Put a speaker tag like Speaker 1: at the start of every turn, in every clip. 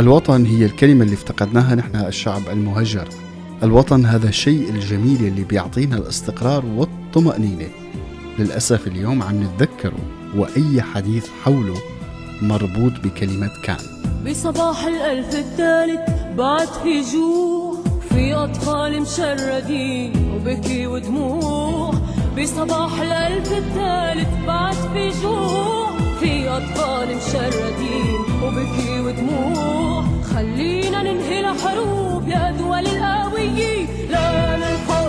Speaker 1: الوطن هي الكلمة اللي افتقدناها نحن الشعب المهجر. الوطن هذا الشيء الجميل اللي بيعطينا الاستقرار والطمأنينة. للأسف اليوم عم نتذكره وأي حديث حوله مربوط بكلمة كان.
Speaker 2: بصباح الألف الثالث بعد في جوع في أطفال مشردين وبكي ودموع. بصباح الألف الثالث بعد في جوع في أطفال مشردين وبكي ودموع خلينا ننهي الحروب يا دول القوية لا للقهر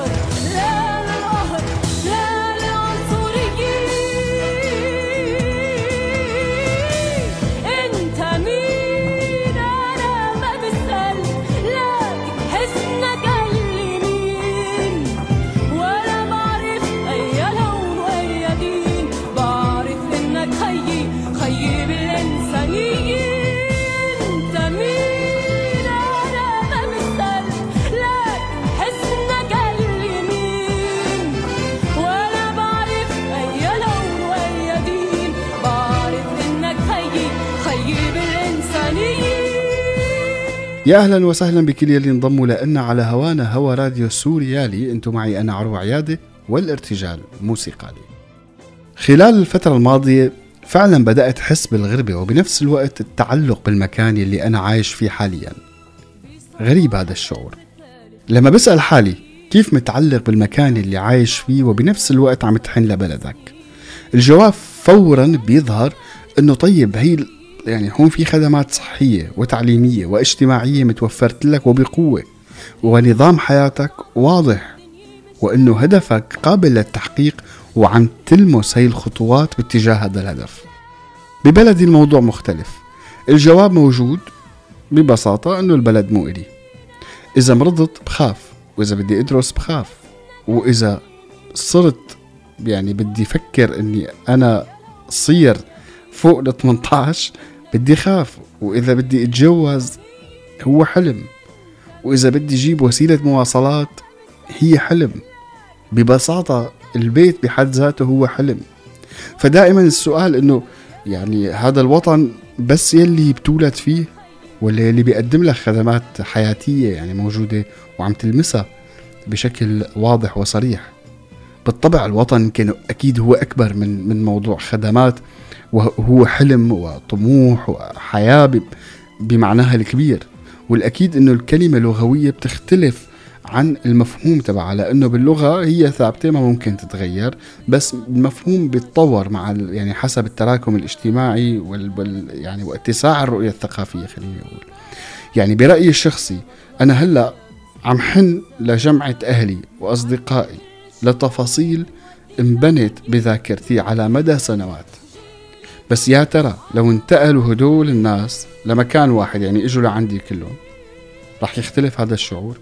Speaker 1: يا أهلا وسهلا بكل يلي انضموا لنا على هوانا هوا راديو سوريالي أنتم معي أنا عروة عيادة والارتجال موسيقالي. خلال الفترة الماضية فعلا بدأت أحس بالغربة وبنفس الوقت التعلق بالمكان اللي أنا عايش فيه حاليا. غريب هذا الشعور. لما بسأل حالي كيف متعلق بالمكان اللي عايش فيه وبنفس الوقت عم تحن لبلدك؟ الجواب فورا بيظهر إنه طيب هي يعني هون في خدمات صحية وتعليمية واجتماعية متوفرت لك وبقوة ونظام حياتك واضح وإنه هدفك قابل للتحقيق وعم تلمس هي الخطوات باتجاه هذا الهدف. ببلدي الموضوع مختلف. الجواب موجود ببساطة إنه البلد مو إلي. إذا مرضت بخاف وإذا بدي أدرس بخاف وإذا صرت يعني بدي أفكر إني أنا صير فوق ال 18 بدي خاف وإذا بدي أتجوز هو حلم وإذا بدي أجيب وسيلة مواصلات هي حلم. ببساطة البيت بحد ذاته هو حلم. فدائما السؤال إنه يعني هذا الوطن بس يلي بتولد فيه ولا يلي بيقدم لك خدمات حياتية يعني موجودة وعم تلمسها بشكل واضح وصريح؟ بالطبع الوطن كان أكيد هو أكبر من من موضوع خدمات. وهو حلم وطموح وحياة ب- بمعناها الكبير. والأكيد إنه الكلمة لغويه بتختلف عن المفهوم تبعها لأنه باللغة هي ثابتة ما ممكن تتغير بس المفهوم بيتطور مع يعني حسب التراكم الاجتماعي وال, يعني واتساع الرؤية الثقافية خليني أقول يعني برأيي الشخصي أنا هلأ عم حن لجمعة أهلي وأصدقائي لتفاصيل انبنت بذاكرتي على مدى سنوات. بس يا ترى لو انتقلوا هدول الناس لمكان واحد يعني إجوا لعندي كلهم رح يختلف هذا الشعور؟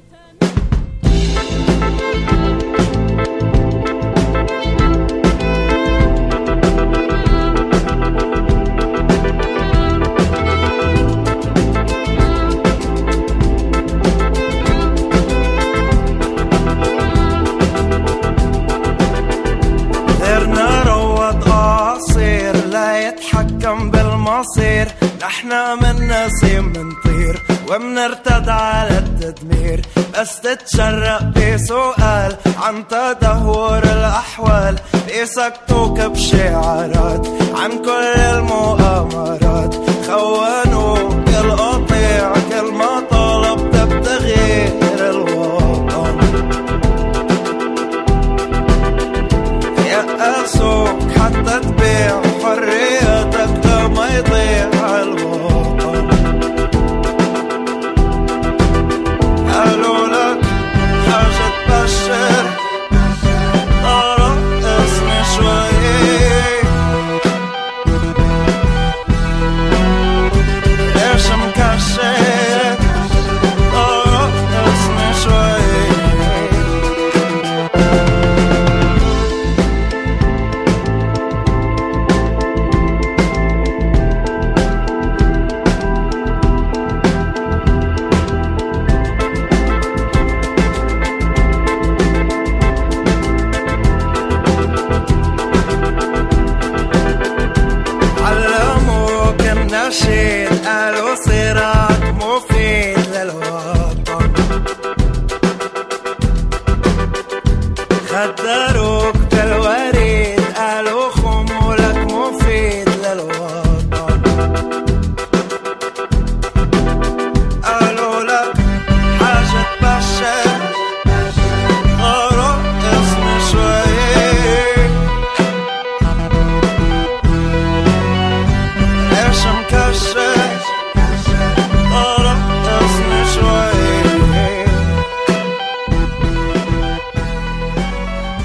Speaker 3: نسيم منطير ومنرتد على التدمير. بس تتشرق بسؤال عن تدهور الأحوال. بيسكتوك بشعارات عن كل المؤامرات. خونوك القطيع الوريد قالوا صراط مفيد للوطن. خدروك بالوريد قالوا خمولك مفيد للوطن. قالوا لك حاجة تبشر رقصني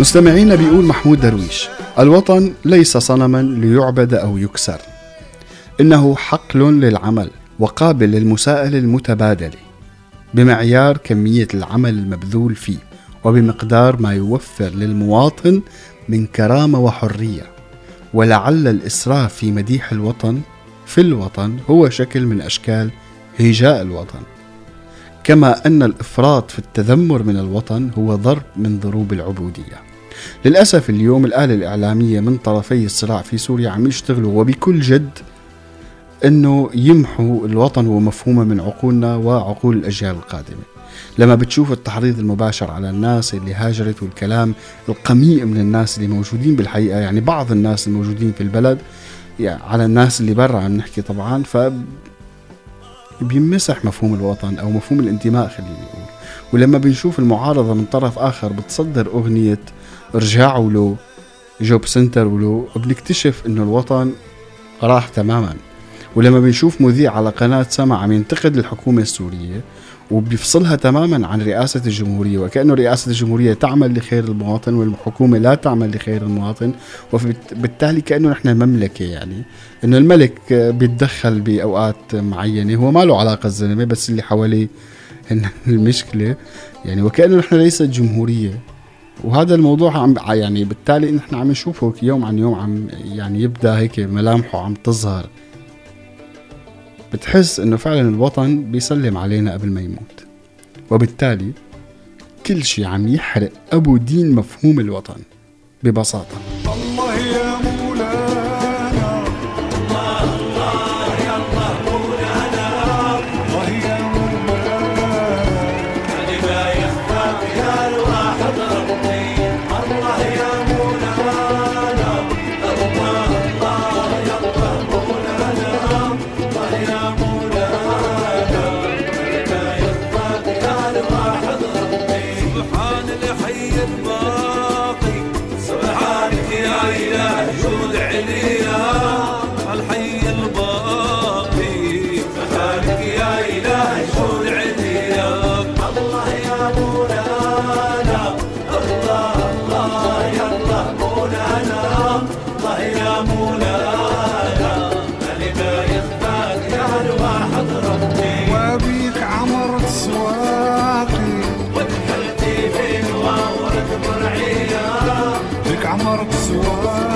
Speaker 1: مستمعينا بيقول محمود درويش الوطن ليس صنما ليعبد أو يكسر. إنه حقل للعمل وقابل للمساءلة المتبادلة بمعيار كمية العمل المبذول فيه وبمقدار ما يوفر للمواطن من كرامة وحرية. ولعل الإسراف في مديح الوطن في الوطن هو شكل من أشكال هجاء الوطن. كما أن الإفراط في التذمر من الوطن هو ضرب من ضروب العبودية. للأسف اليوم الآلة الإعلامية من طرفي الصراع في سوريا عم يشتغلوا وبكل جد أنه يمحوا الوطن ومفهومه من عقولنا وعقول الأجيال القادمة. لما بتشوف التحريض المباشر على الناس اللي هاجرت والكلام القميء من الناس اللي موجودين بالحقيقة يعني بعض الناس الموجودين في البلد يعني على الناس اللي برا عم نحكي طبعا ف بيمسح مفهوم الوطن أو مفهوم الانتماء خليني أقول. ولما بنشوف المعارضة من طرف آخر بتصدر أغنية ارجعوا له جوب سنتر ولو بنكتشف إنه الوطن راح تماما. ولما بنشوف مذيع على قناة سما عم ينتقد الحكومة السورية وبيفصلها تماما عن رئاسة الجمهورية وكأنه رئاسة الجمهورية تعمل لخير المواطن والحكومة لا تعمل لخير المواطن وبالتالي كأنه نحن مملكة يعني. إنه الملك بيتدخل بأوقات معينة هو ما له علاقة الزلمة بس اللي حواليه المشكلة يعني. وكأنه نحن ليست جمهورية. وهذا الموضوع عم يعني بالتالي نحن عم نشوفه يوم عن يوم عم يعني يبدأ هيك ملامحه عم تظهر. بتحس إنه فعلا الوطن بيسلم علينا قبل ما يموت. وبالتالي كل شيء عم يحرق أبو دين مفهوم الوطن
Speaker 3: ببساطة.
Speaker 4: بك عمرت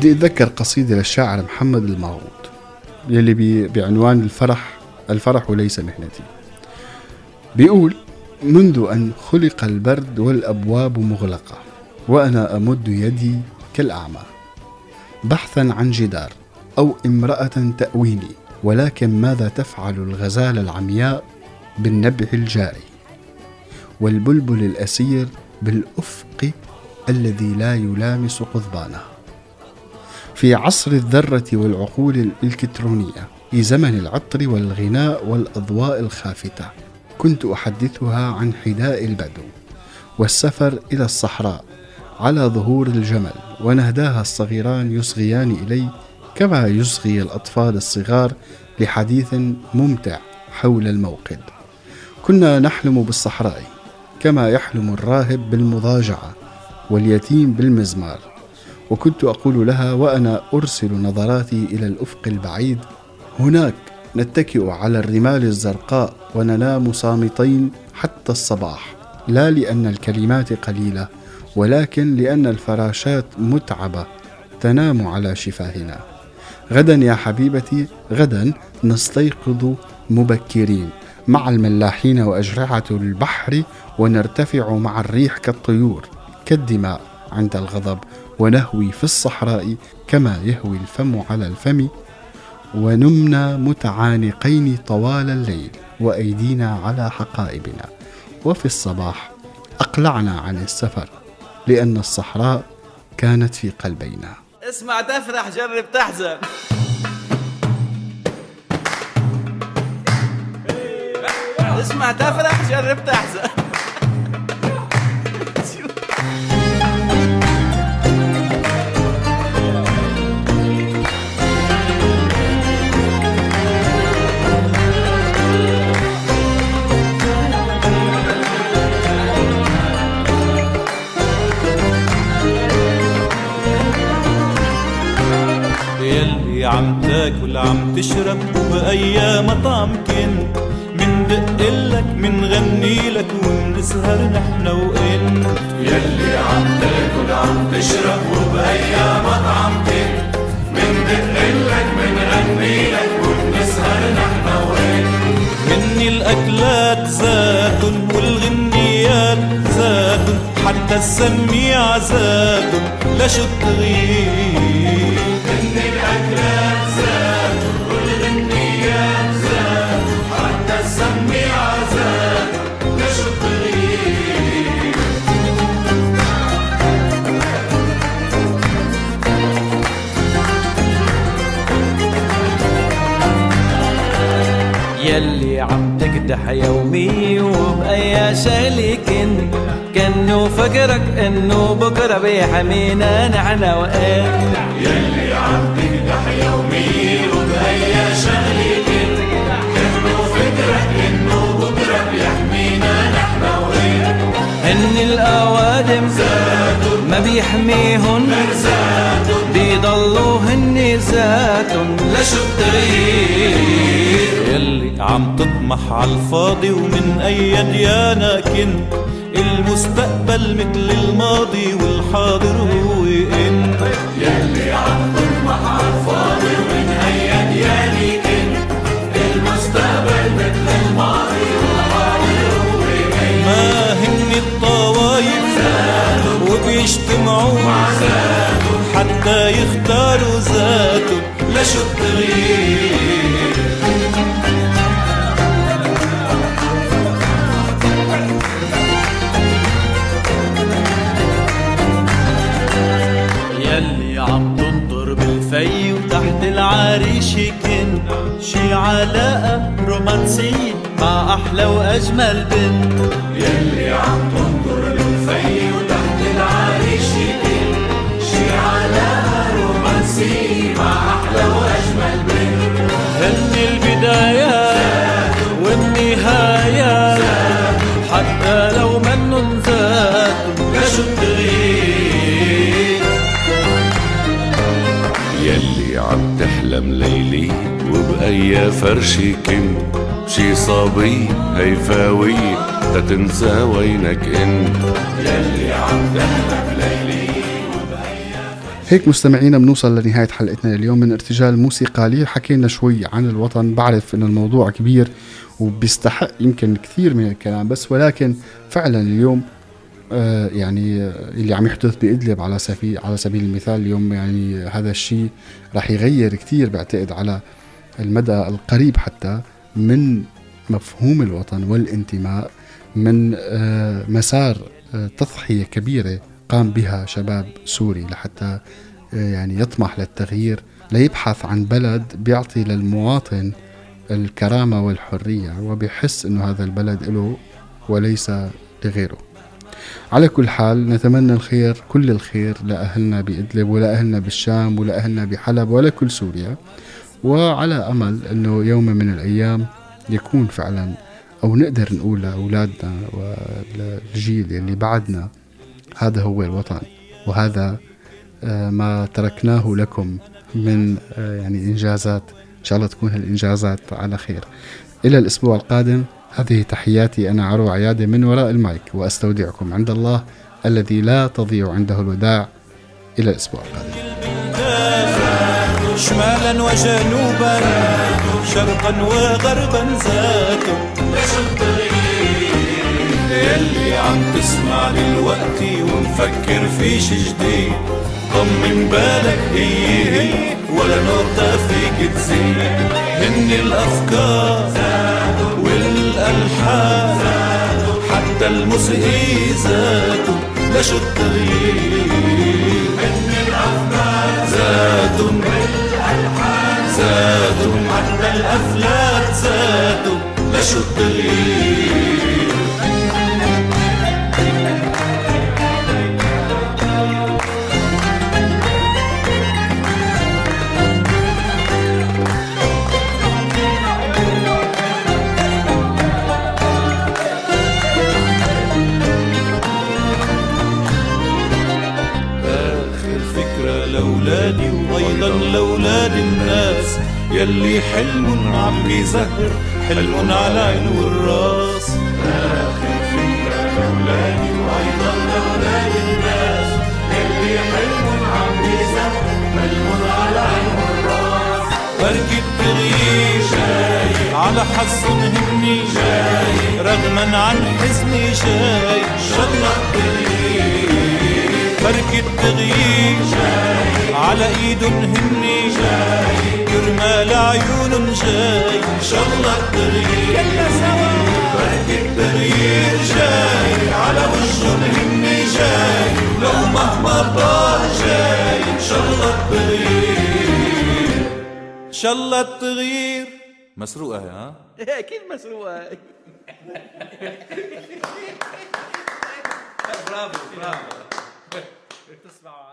Speaker 1: بدي أتذكر قصيدة للشاعر محمد المعروض يلي بعنوان الفرح الفرح ليس مهنتي بيقول منذ أن خلق البرد والأبواب مغلقة وأنا أمد يدي كالأعمى بحثا عن جدار أو امرأة تأويني ولكن ماذا تفعل الغزالة العمياء بالنبع الجاري؟ والبلبل الأسير بالأفق الذي لا يلامس قضبانه. في عصر الذرة والعقول الإلكترونية في زمن العطر والغناء والأضواء الخافتة كنت أحدثها عن حداء البدو والسفر إلى الصحراء على ظهور الجمل ونهداها الصغيران يصغيان إلي كما يصغي الأطفال الصغار لحديث ممتع حول الموقد. كنا نحلم بالصحراء كما يحلم الراهب بالمضاجعة واليتيم بالمزمار. وكنت أقول لها وأنا أرسل نظراتي إلى الأفق البعيد. هناك نتكئ على الرمال الزرقاء وننام صامتين حتى الصباح. لا لأن الكلمات قليلة ولكن لأن الفراشات متعبة تنام على شفاهنا. غدا يا حبيبتي غدا نستيقظ مبكرين مع الملاحين وأجرعة البحر ونرتفع مع الريح كالطيور كالدماء عند الغضب. ونهوي في الصحراء كما يهوي الفم على الفم ونمنا متعانقين طوال الليل وأيدينا على حقائبنا. وفي الصباح أقلعنا عن السفر لأن الصحراء كانت في قلبينا.
Speaker 5: اسمع تفرح جرب تحزن. اسمع تفرح جرب تحزن. الأكلات زاد والغنيات زاد حتى السميع زاد لشو تغيب
Speaker 4: يومي وبأي شغلة كنت كأنه فكرك إنه بكرة بيحمينا نحن وانت
Speaker 5: يلي عم تقدح يومي وبأي شغلة كنت كأنه فكرك إنه بكرة بيحمينا نحن وإنت
Speaker 4: هن الأوادم ما بيحميهن. بيضلوا هن ذاتهم التغيير؟
Speaker 5: يلي عم تطمح على الفاضي ومن أي ديانة كنت المستقبل مثل الماضي والحاضر هو يختاروا ذاتهم لشو التغيير؟
Speaker 4: يلي عم تنطر بالفي وتحت العريش كنت شي علاقة رومانسية مع أحلى وأجمل بنت
Speaker 5: يلي عم تنظر
Speaker 6: وبأي فرشة كنت شي صبي هيفاوية تتنسى وينك انت
Speaker 5: يلي عم تحلم ليلي.
Speaker 1: هيك مستمعينا بنوصل لنهاية حلقتنا اليوم من ارتجال موسيقى حكينا شوي عن الوطن بعرف ان الموضوع كبير وبيستحق يمكن كثير من الكلام بس ولكن فعلا اليوم آه، يعني آه، اللي عم يحدث بإدلب على سبيل على سبيل المثال اليوم يعني هذا الشيء رح يغير كثير بعتقد على المدى القريب حتى من مفهوم الوطن والانتماء من آه، مسار آه، تضحية كبيرة قام بها شباب سوري لحتى آه، يعني يطمح للتغيير ليبحث عن بلد بيعطي للمواطن الكرامة والحرية وبيحس إنه هذا البلد له وليس لغيره. على كل حال نتمنى الخير كل الخير لأهلنا بإدلب ولأهلنا بالشام ولأهلنا بحلب ولكل سوريا. وعلى أمل أنه يوم من الأيام يكون فعلا أو نقدر نقول لأولادنا والجيل اللي بعدنا هذا هو الوطن. وهذا آه، ما تركناه لكم من آه، يعني إنجازات. إن شاء الله تكون هالإنجازات على خير. إلى الأسبوع القادم هذه تحياتي أنا عرو عيادة من وراء المايك وأستودعكم عند الله الذي لا تضيع عنده الوداع. إلى الأسبوع القادم.
Speaker 5: شمالا وجنوبا شرقا وغربا زادوا يلي عم تسمع دلوقتي ومفكر في شي جديد طمن بالك هي هي ولا نقطة فيك تزيد. هن الأفكار والألحان حتى الموسيقى زادوا لشو التغيير حتى الأفلام زادوا لشو فكرة لأولادي وأيضا لأولاد الناس. يلي حلم عم بيزهر حلم على عين والراس آخر فكرة لأولادي وأيضا لأولاد الناس يلي حلم عم بيزهر حلم على عين والراس بركة تغيير جاي على حظهم هني جاي رغما عن حزني جاي شالله التغيير بركة تغيير جاي على ايدن هني جاي. كرمال عيونن جاي شالله التغيير. يلا سوا. بركة تغيير جاي. على وجهن هني جاي. لو مهما طال جاي. شالله التغيير. شالله التغيير. مسروقة ها؟
Speaker 7: أكيد مسروقة. برافو برافو. تسمعوا.